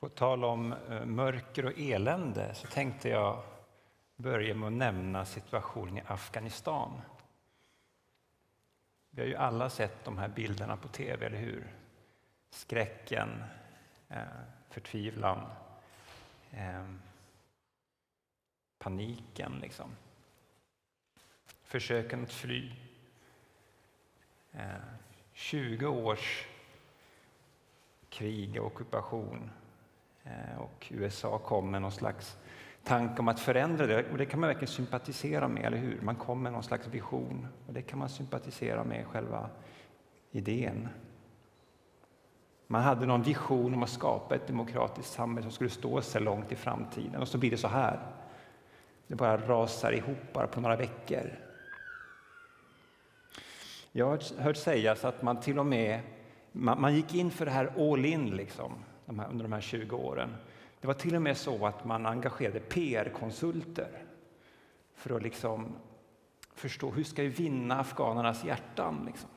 På tal om eh, mörker och elände så tänkte jag börja med att nämna situationen i Afghanistan. Vi har ju alla sett de här bilderna på tv, eller hur? Skräcken, eh, förtvivlan, eh, paniken liksom. Försöken att fly. 20 års krig och ockupation Eh, och USA kom med någon slags tanke om att förändra det. Och det kan man verkligen sympatisera med, eller hur? Man kom med någon slags vision och det kan man sympatisera med, själva idén. Man hade någon vision om att skapa ett demokratiskt samhälle som skulle stå sig långt i framtiden och så blir det så här. Det bara rasar ihop bara på några veckor. Jag har hört sägas att man till och med man, man gick in för det här all in liksom de här, under de här 20 åren. Det var till och med så att man engagerade PR-konsulter för att liksom förstå hur ska vi vinna afghanernas hjärtan. Liksom.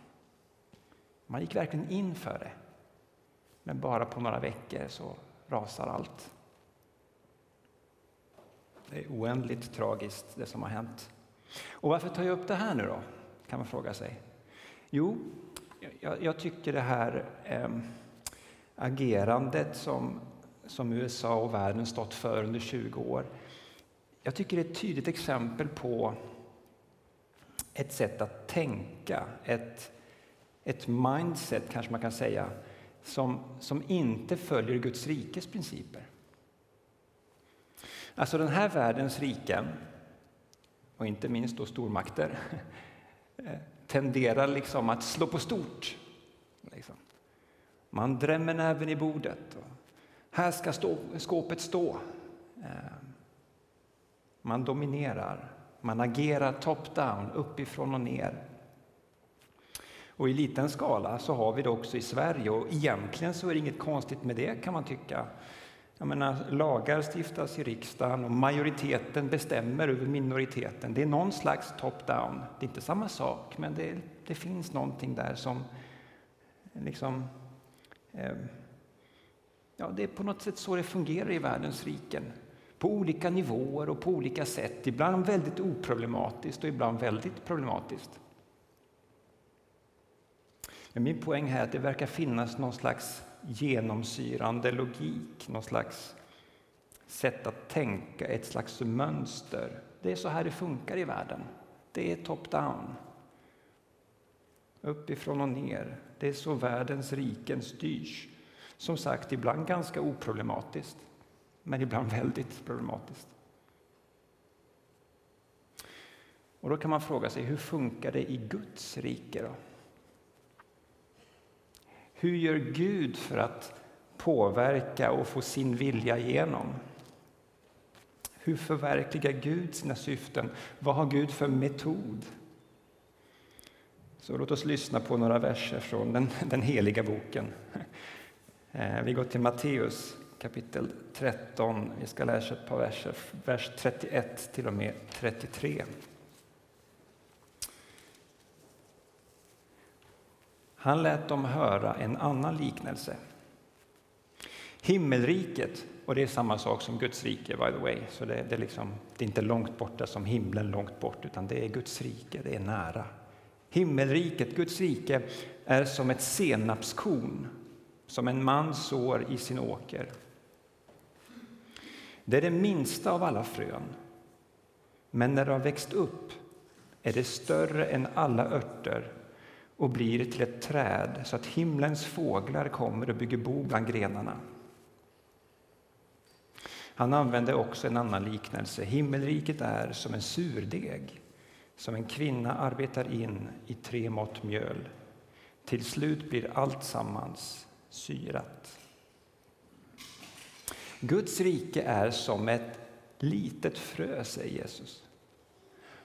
Man gick verkligen in för det. Men bara på några veckor så rasar allt. Det är oändligt tragiskt det som har hänt. Och varför tar jag upp det här nu då? Kan man fråga sig. Jo, jag, jag tycker det här eh, agerandet som, som USA och världen stått för under 20 år. Jag tycker det är ett tydligt exempel på ett sätt att tänka, ett, ett mindset kanske man kan säga, som, som inte följer Guds rikes principer. Alltså den här världens riken, och inte minst då stormakter, eh, tenderar liksom att slå på stort. Liksom. Man drämmer näven i bordet. Här ska stå, skåpet stå. Eh, man dominerar. Man agerar top-down, uppifrån och ner. Och i liten skala så har vi det också i Sverige och egentligen så är det inget konstigt med det kan man tycka. Jag menar, lagar stiftas i riksdagen och majoriteten bestämmer över minoriteten. Det är någon slags top-down. Det är inte samma sak, men det, det finns någonting där som liksom Ehm, ja, det är på något sätt så det fungerar i världens riken. På olika nivåer och på olika sätt. Ibland väldigt oproblematiskt och ibland väldigt problematiskt. Men min poäng här är att det verkar finnas någon slags genomsyrande logik, någon slags sätt att tänka, ett slags mönster. Det är så här det funkar i världen. Det är top-down. Uppifrån och ner. Det är så världens riken styrs. Som sagt, ibland ganska oproblematiskt, men ibland väldigt problematiskt. Och då kan man fråga sig, hur funkar det i Guds rike då? Hur gör Gud för att påverka och få sin vilja igenom? Hur förverkligar Gud sina syften? Vad har Gud för metod? Så låt oss lyssna på några verser från den, den heliga boken. Eh, vi går till Matteus kapitel 13. Vi ska läsa ett par verser, vers 31 till och med 33. Han lät dem höra en annan liknelse. Himmelriket, och det är samma sak som Guds rike by the way, så det, det, är liksom, det är inte långt borta som himlen långt bort, utan det är Guds rike, det är nära. Himmelriket, Guds rike, är som ett senapskorn som en man sår i sin åker. Det är det minsta av alla frön, men när det har växt upp är det större än alla örter och blir till ett träd så att himlens fåglar kommer och bygger bo bland grenarna. Han använde också en annan liknelse. Himmelriket är som en surdeg som en kvinna arbetar in i tre mått mjöl. Till slut blir allt sammans syrat. Guds rike är som ett litet frö, säger Jesus.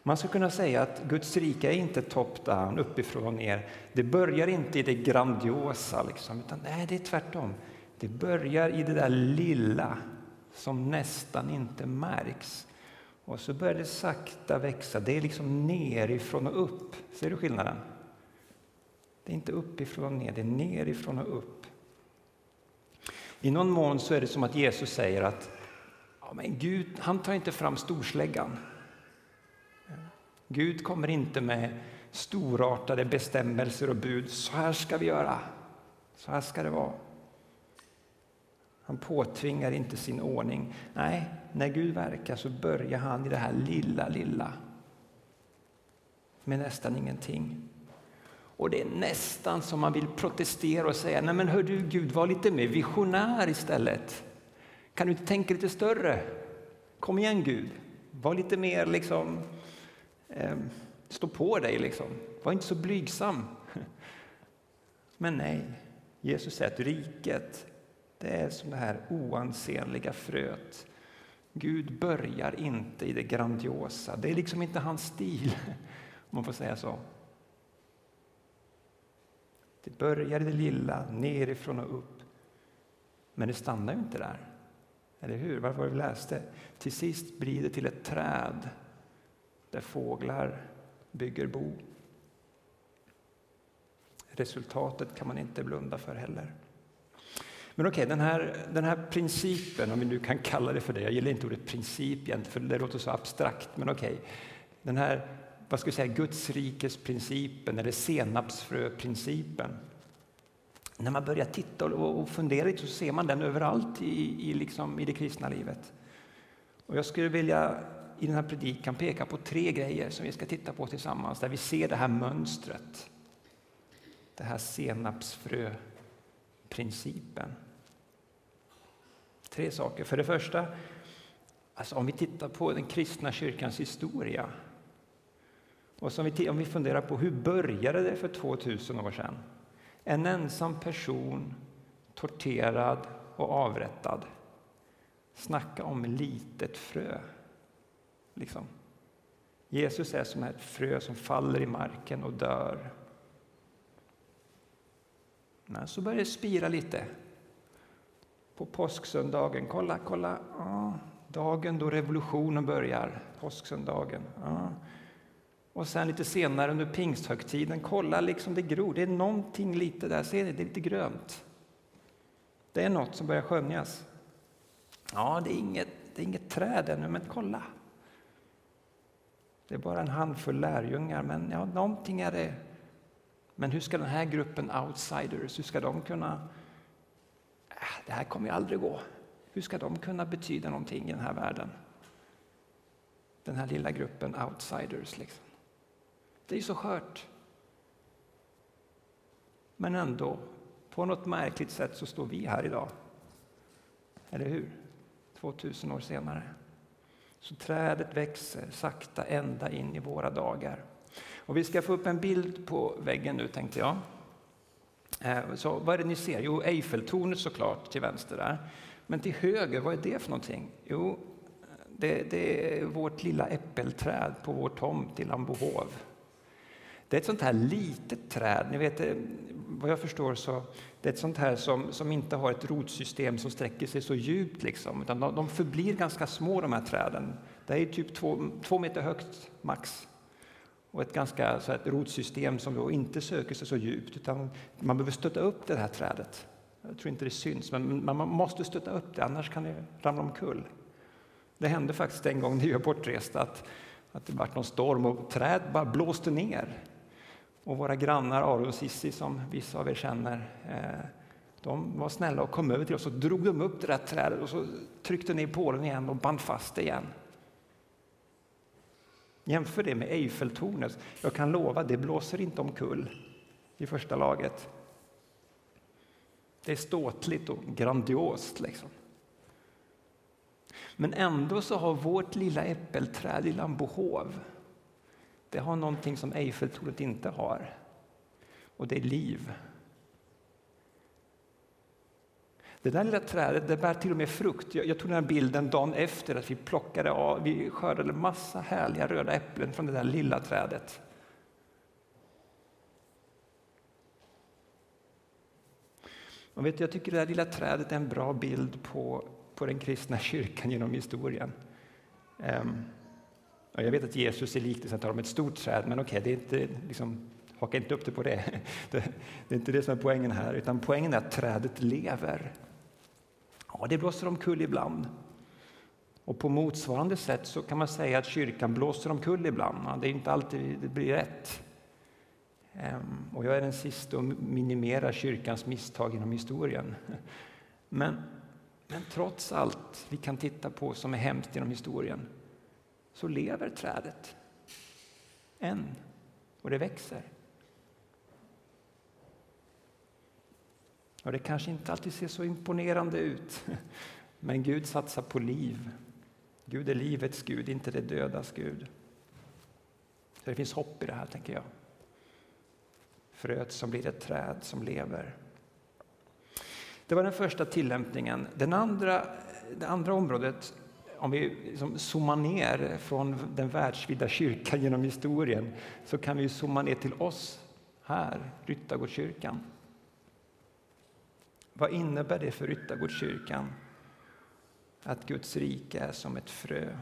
Man skulle kunna säga att Guds rike är inte top-down, uppifrån och ner. Det börjar inte i det grandiosa, liksom, utan nej, det är tvärtom. Det börjar i det där lilla som nästan inte märks. Och så börjar det sakta växa. Det är liksom nerifrån och upp. Ser du skillnaden? Det är inte uppifrån och ner, det är nerifrån och upp. I någon mån så är det som att Jesus säger att ja, men Gud han tar inte fram storsläggan. Gud kommer inte med storartade bestämmelser och bud. Så här ska vi göra. Så här ska det vara. Han påtvingar inte sin ordning. Nej, när Gud verkar så börjar han i det här lilla, lilla. Med nästan ingenting. Och det är nästan som man vill protestera och säga, nej men hör du Gud, var lite mer visionär istället. Kan du inte tänka lite större? Kom igen Gud, var lite mer liksom, eh, stå på dig liksom. Var inte så blygsam. Men nej, Jesus säger att riket, det är som det här oansenliga fröet. Gud börjar inte i det grandiosa, det är liksom inte hans stil, om man får säga så. Det börjar i det lilla, nerifrån och upp. Men det stannar ju inte där. Eller hur? Vad var det vi läste? Till sist blir det till ett träd där fåglar bygger bo. Resultatet kan man inte blunda för heller. Men okej, okay, den, här, den här principen, om vi nu kan kalla det för det, jag gillar inte ordet princip egentligen, för det låter så abstrakt, men okej. Okay. Den här vad ska vi säga, Guds rikes principen eller senapsfröprincipen. När man börjar titta och fundera lite så ser man den överallt i, i, liksom, i det kristna livet. Och jag skulle vilja i den här predikan peka på tre grejer som vi ska titta på tillsammans, där vi ser det här mönstret. Det här senapsfröprincipen. Tre saker. För det första, alltså om vi tittar på den kristna kyrkans historia och som vi, om vi funderar på hur började det för 2000 år sedan? En ensam person, torterad och avrättad. Snacka om litet frö. Liksom. Jesus är som ett frö som faller i marken och dör. Men så börjar det spira lite. På påsksöndagen, kolla, kolla. Ja, dagen då revolutionen börjar, påsksöndagen. Ja. Och sen lite senare under pingsthögtiden, kolla liksom det gror. Det är någonting lite där, ser ni? Det är lite grönt. Det är något som börjar skönjas. Ja, det är inget, det är inget träd ännu, men kolla. Det är bara en handfull lärjungar, men ja, någonting är det. Men hur ska den här gruppen outsiders, hur ska de kunna... Det här kommer ju aldrig gå. Hur ska de kunna betyda någonting i den här världen? Den här lilla gruppen outsiders. Liksom. Det är så skört. Men ändå, på något märkligt sätt så står vi här idag. Eller hur? 2000 år senare. Så trädet växer sakta ända in i våra dagar. Och vi ska få upp en bild på väggen nu tänkte jag. Eh, så vad är det ni ser? Jo, Eiffeltornet såklart till vänster där. Men till höger, vad är det för någonting? Jo, det, det är vårt lilla äppelträd på vår tomt i Lambohov. Det är ett sånt här litet träd. Ni vet, eh, vad jag förstår så det är ett sånt här som, som inte har ett rotsystem som sträcker sig så djupt. Liksom, utan de, de förblir ganska små de här träden. Det är typ två, två meter högt max. Och ett ganska så ett rotsystem som då inte söker sig så djupt. Utan man behöver stötta upp det här trädet. Jag tror inte det syns, men man måste stötta upp det annars kan det ramla omkull. Det hände faktiskt en gång när vi var bortresta att, att det var någon storm och träd bara blåste ner. Och våra grannar Aron och Sissi, som vissa av er känner, eh, de var snälla och kom över till oss och drog de upp det där trädet och så tryckte ner pålen igen och band fast det igen. Jämför det med Eiffeltornet. Jag kan lova, det blåser inte omkull i första laget. Det är ståtligt och grandiost. Liksom. Men ändå så har vårt lilla äppelträd i Lambohov det har någonting som Eiffeltornet inte har. Och det är liv. Det där lilla trädet det bär till och med frukt. Jag, jag tog den här bilden dagen efter att vi plockade av, vi skördade massa härliga röda äpplen från det där lilla trädet. Och vet, jag tycker det där lilla trädet är en bra bild på, på den kristna kyrkan genom historien. Um, jag vet att Jesus är liknelsen talar om ett stort träd, men okej, okay, det är inte, liksom, haka inte upp det på det. det. Det är inte det som är poängen här, utan poängen är att trädet lever. Ja, det blåser omkull ibland. Och på motsvarande sätt så kan man säga att kyrkan blåser omkull ibland. Det är inte alltid det blir rätt. Ehm, och jag är den sista att minimera kyrkans misstag genom historien. Men, men trots allt vi kan titta på som är hemskt genom historien så lever trädet än och det växer. Och det kanske inte alltid ser så imponerande ut, men Gud satsar på liv. Gud är livets Gud, inte det dödas Gud. Så det finns hopp i det här, tänker jag. Fröet som blir ett träd som lever. Det var den första tillämpningen. Den andra, det andra området, om vi liksom zoomar ner från den världsvida kyrkan genom historien, så kan vi zooma ner till oss här, Ryttargårdskyrkan. Vad innebär det för Ryttargårdskyrkan att Guds rike är som ett frö?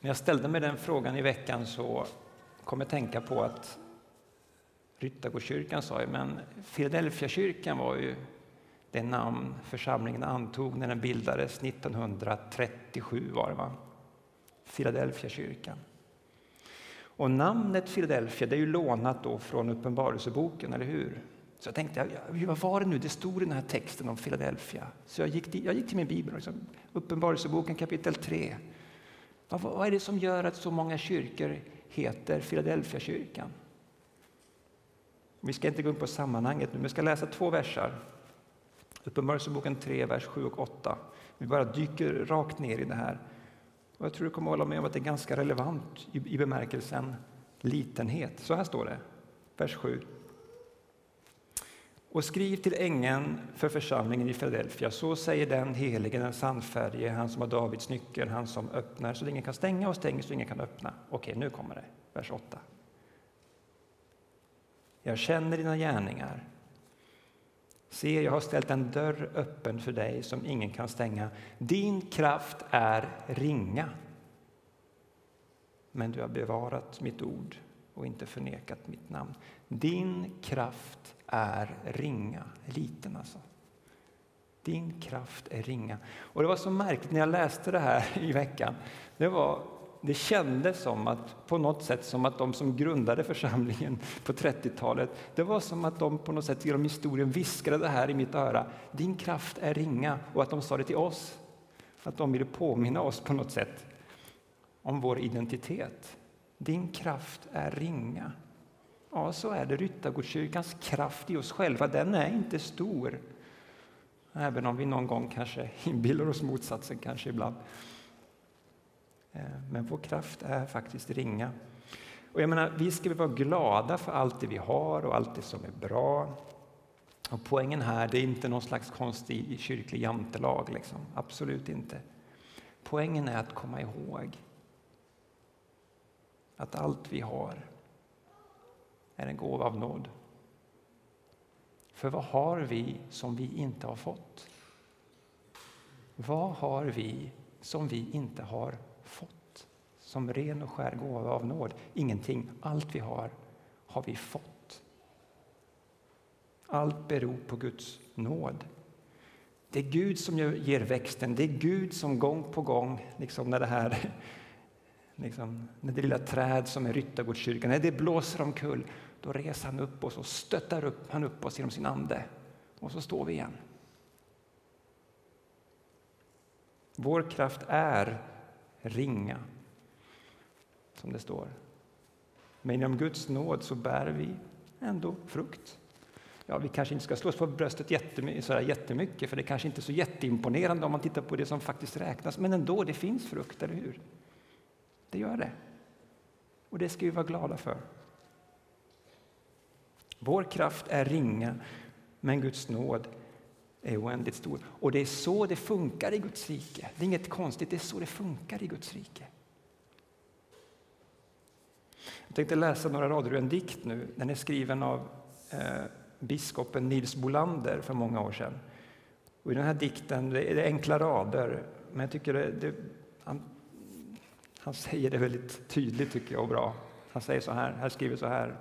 När jag ställde mig den frågan i veckan så kom jag tänka på att Ryttargårdskyrkan sa ju, men Filadelfiakyrkan var ju det namn församlingen antog när den bildades 1937 var det va? Filadelfiakyrkan. Och namnet Philadelphia det är ju lånat då från Uppenbarelseboken, eller hur? Så jag tänkte, vad var det nu det stod i den här texten om Philadelphia? Så jag gick till, jag gick till min bibel, liksom, Uppenbarelseboken kapitel 3. Vad, vad är det som gör att så många kyrkor heter Philadelphia-kyrkan? Vi ska inte gå in på sammanhanget nu, men jag ska läsa två versar. Uppenbarelseboken 3, vers 7 och 8. Vi bara dyker rakt ner i det här. Och jag tror du kommer hålla med om att det är ganska relevant i, i bemärkelsen litenhet. Så här står det, vers 7. Och skriv till ängeln för församlingen i Philadelphia. Så säger den helige, den sannfärdige, han som har Davids nyckel, han som öppnar så ingen kan stänga och stänger så ingen kan öppna. Okej, nu kommer det, vers 8. Jag känner dina gärningar. Se, jag har ställt en dörr öppen för dig som ingen kan stänga. Din kraft är ringa. Men du har bevarat mitt ord och inte förnekat mitt namn. Din kraft är ringa, liten alltså. Din kraft är ringa. Och det var så märkligt när jag läste det här i veckan. Det, var, det kändes som att, på något sätt som att de som grundade församlingen på 30-talet, det var som att de på något sätt genom historien viskade det här i mitt öra. Din kraft är ringa. Och att de sa det till oss. Att de ville påminna oss på något sätt om vår identitet. Din kraft är ringa. Ja, så är det. Ryttargårdskyrkans kraft i oss själva, den är inte stor. Även om vi någon gång kanske inbillar oss motsatsen, kanske ibland. Eh, men vår kraft är faktiskt ringa. Och jag menar, vi ska vara glada för allt det vi har och allt det som är bra. Och poängen här det är inte någon slags konstig kyrklig jantelag, liksom. absolut inte. Poängen är att komma ihåg att allt vi har är en gåva av nåd. För vad har vi som vi inte har fått? Vad har vi som vi inte har fått? Som ren och skär gåva av nåd? Ingenting. Allt vi har, har vi fått. Allt beror på Guds nåd. Det är Gud som ger växten. Det är Gud som gång på gång, liksom när det här liksom, när det lilla träd som är Ryttargårdskyrkan, när det blåser omkull, då reser han upp oss och stöttar upp, han upp oss genom sin ande. Och så står vi igen. Vår kraft är ringa, som det står. Men genom Guds nåd så bär vi ändå frukt. Ja, vi kanske inte ska slå oss på bröstet sådär jättemycket, för det kanske inte är så jätteimponerande om man tittar på det som faktiskt räknas. Men ändå, det finns frukt, eller hur? Det gör det. Och det ska vi vara glada för. Vår kraft är ringa, men Guds nåd är oändligt stor. Och det är så det funkar i Guds rike. Det är inget konstigt, det är så det funkar i Guds rike. Jag tänkte läsa några rader ur en dikt nu. Den är skriven av eh, biskopen Nils Bolander för många år sedan. Och I den här dikten det är det enkla rader, men jag tycker det, det, han han säger det väldigt tydligt tycker jag och bra. Han säger så här, han skriver så här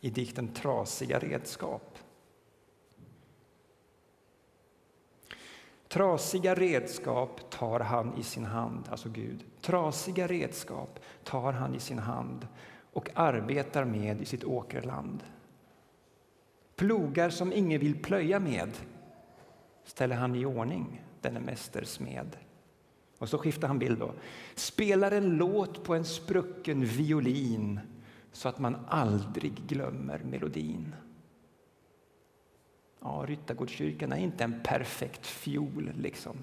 i dikten Trasiga redskap. Trasiga redskap tar han i sin hand, alltså Gud. Trasiga redskap tar han i sin hand och arbetar med i sitt åkerland. Plogar som ingen vill plöja med ställer han i ordning, denne mästersmed smed. Och så skiftar han bild då. Spelar en låt på en sprucken violin så att man aldrig glömmer melodin. Ja, Ryttargårdskyrkan är inte en perfekt fiol. Liksom.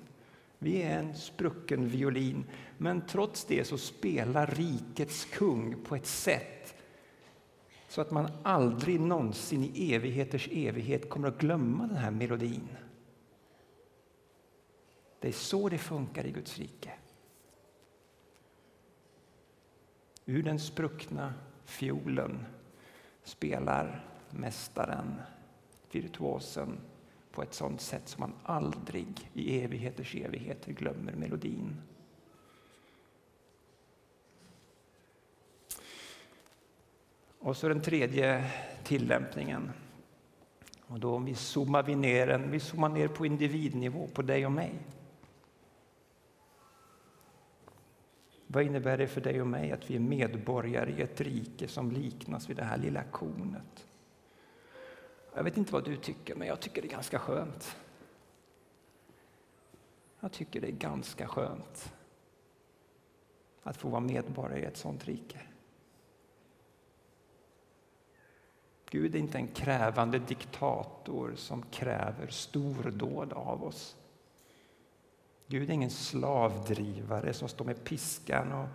Vi är en sprucken violin, men trots det så spelar rikets kung på ett sätt så att man aldrig någonsin i evigheters evighet kommer att glömma den här melodin. Det är så det funkar i Guds rike. Ur den spruckna fiolen spelar mästaren, virtuosen på ett sådant sätt som man aldrig i evigheters evigheter glömmer melodin. Och så den tredje tillämpningen. Och då vi zoomar vi ner, en, vi zoomar ner på individnivå, på dig och mig. Vad innebär det för dig och mig att vi är medborgare i ett rike som liknas vid det här lilla kornet? Jag vet inte vad du tycker, men jag tycker det är ganska skönt. Jag tycker det är ganska skönt att få vara medborgare i ett sånt rike. Gud är inte en krävande diktator som kräver stordåd av oss. Gud är ingen slavdrivare som står med piskan och,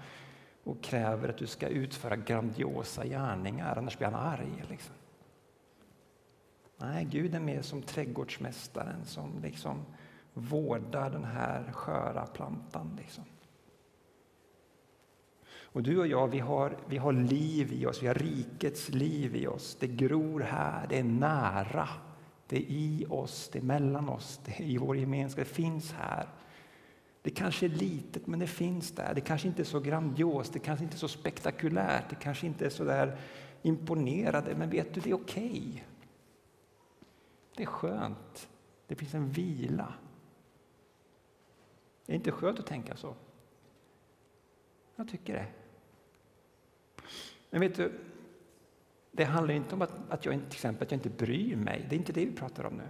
och kräver att du ska utföra grandiosa gärningar, annars blir han arg. Liksom. Nej, Gud är mer som trädgårdsmästaren som liksom vårdar den här sköra plantan. Liksom. Och du och jag, vi har, vi har liv i oss, vi har rikets liv i oss. Det gror här, det är nära. Det är i oss, det är mellan oss, det är i vår gemenskap, det finns här. Det kanske är litet, men det finns där. Det kanske inte är så grandiost, det kanske inte är så spektakulärt, det kanske inte är så där imponerande, men vet du, det är okej. Okay. Det är skönt. Det finns en vila. Det är inte skönt att tänka så? Jag tycker det. Men vet du, det handlar inte om att, att, jag, till exempel, att jag inte bryr mig. Det är inte det vi pratar om nu.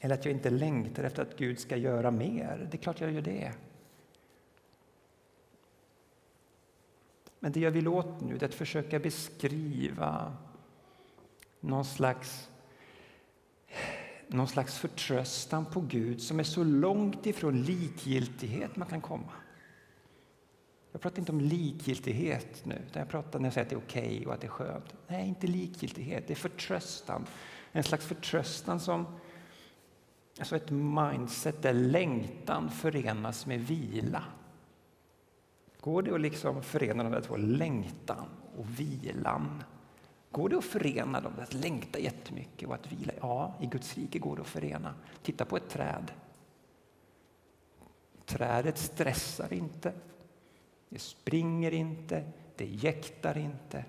Eller att jag inte längtar efter att Gud ska göra mer. Det är klart jag gör det. Men det jag vill åt nu är att försöka beskriva någon slags, någon slags förtröstan på Gud som är så långt ifrån likgiltighet man kan komma. Jag pratar inte om likgiltighet nu, utan jag pratar när jag säger att det är okej okay och att det är skönt. Nej, inte likgiltighet, det är förtröstan. En slags förtröstan som Alltså ett mindset där längtan förenas med vila. Går det att liksom förena de där två, längtan och vilan? Går det att förena dem, att längta jättemycket och att vila? Ja, i Guds rike går det att förena. Titta på ett träd. Trädet stressar inte, det springer inte, det jäktar inte.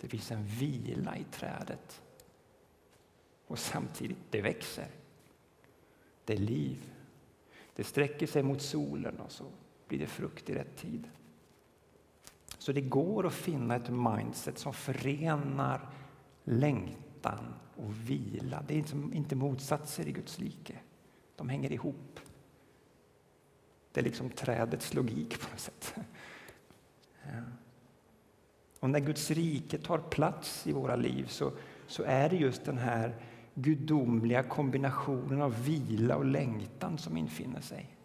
Det finns en vila i trädet. Och samtidigt, det växer. Det är liv. Det sträcker sig mot solen och så blir det frukt i rätt tid. Så det går att finna ett mindset som förenar längtan och vila. Det är inte motsatser i Guds rike. De hänger ihop. Det är liksom trädets logik på något sätt. Ja. Och när Guds rike tar plats i våra liv så, så är det just den här gudomliga kombinationen av vila och längtan som infinner sig.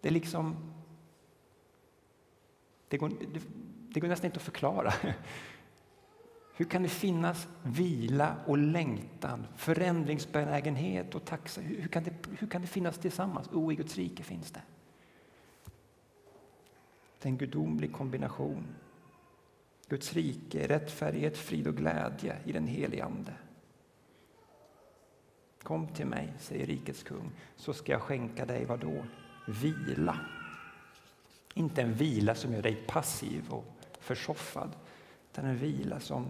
Det är liksom... Det går, det, det går nästan inte att förklara. Hur kan det finnas vila och längtan, förändringsbenägenhet och tacksamhet? Hur kan det, hur kan det finnas tillsammans? O, i Guds rike finns det. Det är en gudomlig kombination. Guds rike, rättfärdighet, frid och glädje i den helige Ande. Kom till mig, säger rikets kung, så ska jag skänka dig vad då? Vila. Inte en vila som gör dig passiv och försoffad, utan en vila som,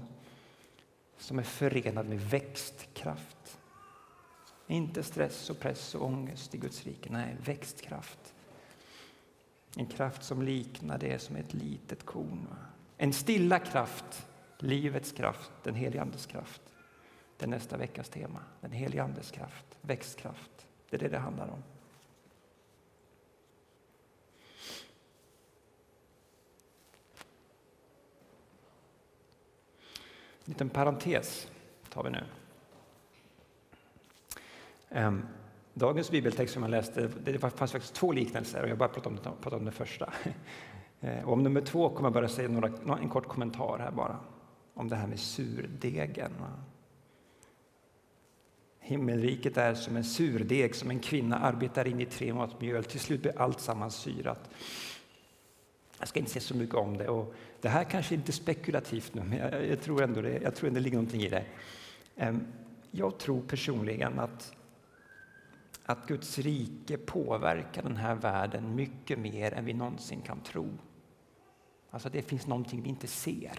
som är förenad med växtkraft. Inte stress och press och ångest i Guds rike. Nej, växtkraft. En kraft som liknar det som ett litet korn. En stilla kraft, livets kraft, den helige Andes kraft. Det är nästa veckas tema. Den helige Andes kraft, växtkraft. Det är det det handlar om. En liten parentes tar vi nu. Ehm, dagens bibeltext som jag läste, det fanns faktiskt två liknelser och jag bara pratade om, pratade om den första. Och ehm, om nummer två kommer jag bara säga några, en kort kommentar här bara. Om det här med surdegen. Himmelriket är som en surdeg som en kvinna arbetar in i tre mått mjöl. Till slut blir allt sammans syrat. Jag ska inte säga så mycket om det. Och det här kanske inte är spekulativt nu, men jag, jag tror ändå det, jag tror ändå det ligger någonting i det. Ehm, jag tror personligen att, att Guds rike påverkar den här världen mycket mer än vi någonsin kan tro. Alltså det finns någonting vi inte ser.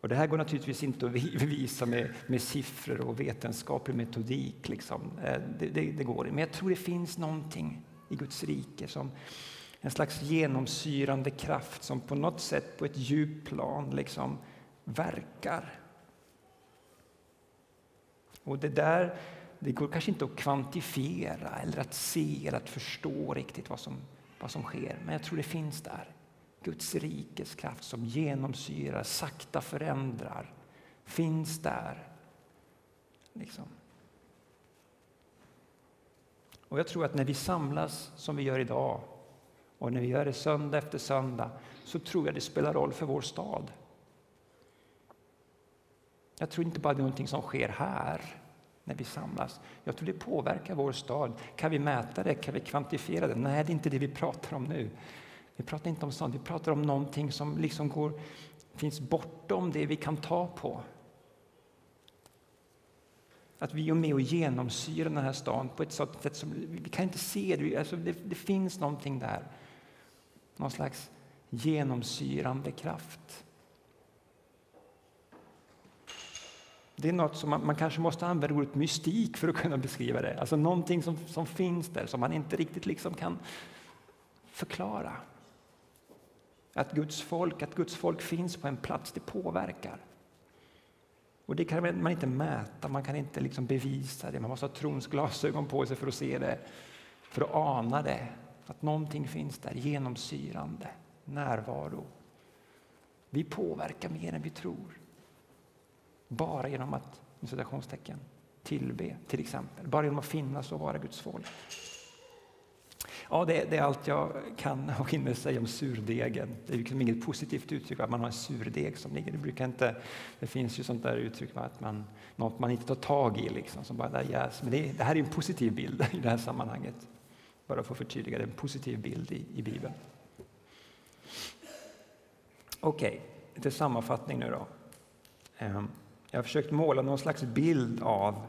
Och det här går naturligtvis inte att visa med, med siffror och vetenskaplig metodik. Liksom. Eh, det, det, det går Men jag tror det finns någonting i Guds rike som en slags genomsyrande kraft som på något sätt på ett djupt plan liksom verkar. Och det där det går kanske inte att kvantifiera eller att se eller att förstå riktigt vad som, vad som sker. Men jag tror det finns där. Guds rikes kraft som genomsyrar, sakta förändrar, finns där. Liksom. Och jag tror att när vi samlas som vi gör idag och när vi gör det söndag efter söndag så tror jag det spelar roll för vår stad. Jag tror inte bara det är någonting som sker här när vi samlas. Jag tror det påverkar vår stad. Kan vi mäta det? Kan vi kvantifiera det? Nej, det är inte det vi pratar om nu. Vi pratar inte om sånt, vi pratar om någonting som liksom går, finns bortom det vi kan ta på. Att vi är med och genomsyrar den här stan på ett sådant sätt som vi kan inte se det. Alltså det, det finns någonting där. Någon slags genomsyrande kraft. Det är något som man, man, kanske måste använda ordet mystik för att kunna beskriva det. Alltså någonting som, som finns där som man inte riktigt liksom kan förklara. Att Guds folk, att Guds folk finns på en plats, det påverkar. Och det kan man inte mäta, man kan inte liksom bevisa det. Man måste ha trons glasögon på sig för att se det, för att ana det. Att någonting finns där, genomsyrande, närvaro. Vi påverkar mer än vi tror. Bara genom att, citationstecken, tillbe till exempel. Bara genom att finnas och vara Guds folk. Ja, det, det, är allt jag kan och hinner säga om surdegen. Det är liksom inget positivt uttryck att man har en surdeg som ligger. Det, brukar inte, det finns ju sånt där uttryck att man, något man inte tar tag i, liksom, som bara där jäs. Men det, det, här är en positiv bild i det här sammanhanget. Bara för att förtydliga, det är en positiv bild i, i Bibeln. Okej, okay, lite sammanfattning nu då. Ehm, jag har försökt måla någon slags bild av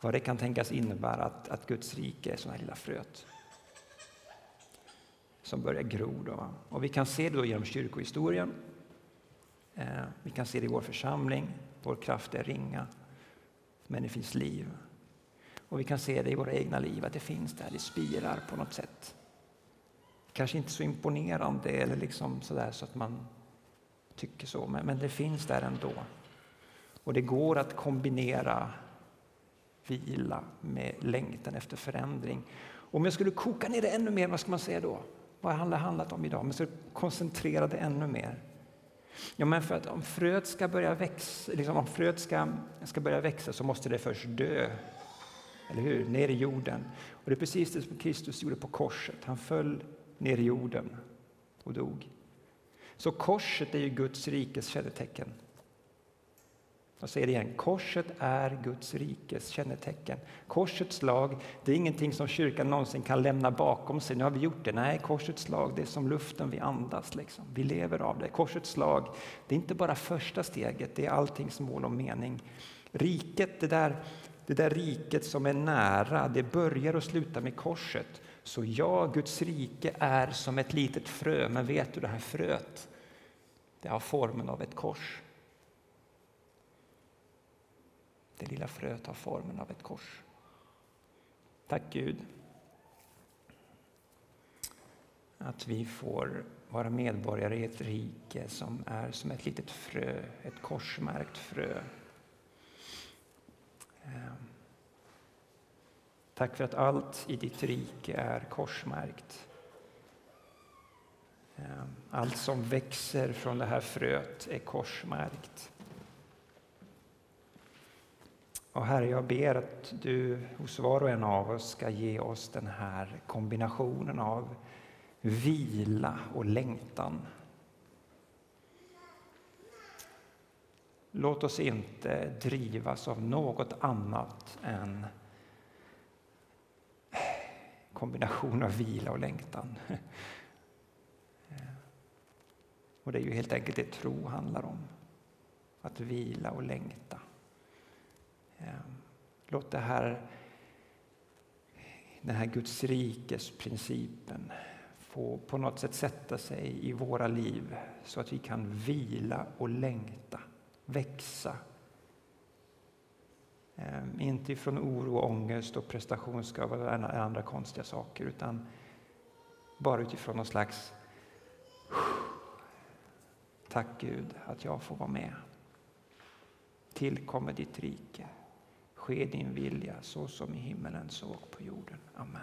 vad det kan tänkas innebära att, att Guds rike är sådana här lilla fröet som börjar gro. Då. Och vi kan se det då genom kyrkohistorien. Eh, vi kan se det i vår församling. Vår kraft är ringa, men det finns liv. Och vi kan se det i våra egna liv, att det finns där, det spirar på något sätt. Kanske inte så imponerande eller liksom sådär så att man tycker så, men, men det finns där ändå. Och det går att kombinera vila med längtan efter förändring. Om jag skulle koka ner det ännu mer, vad ska man säga då? Vad har det handlat om idag? Men så koncentrera det ännu mer. Ja, men för att om fröet ska börja växa, liksom om fröet ska, ska börja växa så måste det först dö. Eller hur? Ner i jorden. Och det är precis det som Kristus gjorde på korset. Han föll ner i jorden och dog. Så korset är ju Guds rikes kännetecken. Jag säger det igen, korset är Guds rikes kännetecken. Korsets lag, det är ingenting som kyrkan någonsin kan lämna bakom sig. Nu har vi gjort det. Nej, korsets lag, det är som luften vi andas. Liksom. Vi lever av det. Korsets lag, det är inte bara första steget, det är alltings mål och mening. Riket, det där, det där riket som är nära, det börjar och slutar med korset. Så ja, Guds rike är som ett litet frö, men vet du, det här fröet, det har formen av ett kors. Det lilla fröet har formen av ett kors. Tack Gud att vi får vara medborgare i ett rike som är som ett litet frö, ett korsmärkt frö. Ehm. Tack för att allt i ditt rike är korsmärkt. Ehm. Allt som växer från det här fröet är korsmärkt. Och Herre, jag ber att du hos var och en av oss ska ge oss den här kombinationen av vila och längtan. Låt oss inte drivas av något annat än kombination av vila och längtan. Och det är ju helt enkelt det tro handlar om. Att vila och längta. Ehm, låt det här, den här Guds rikes principen få på något sätt sätta sig i våra liv så att vi kan vila och längta, växa. Ehm, inte ifrån oro, ångest och prestationskrav och andra konstiga saker utan bara utifrån någon slags Tack Gud att jag får vara med. Tillkommer ditt rike. Ske din vilja så som i himmelen så på jorden. Amen.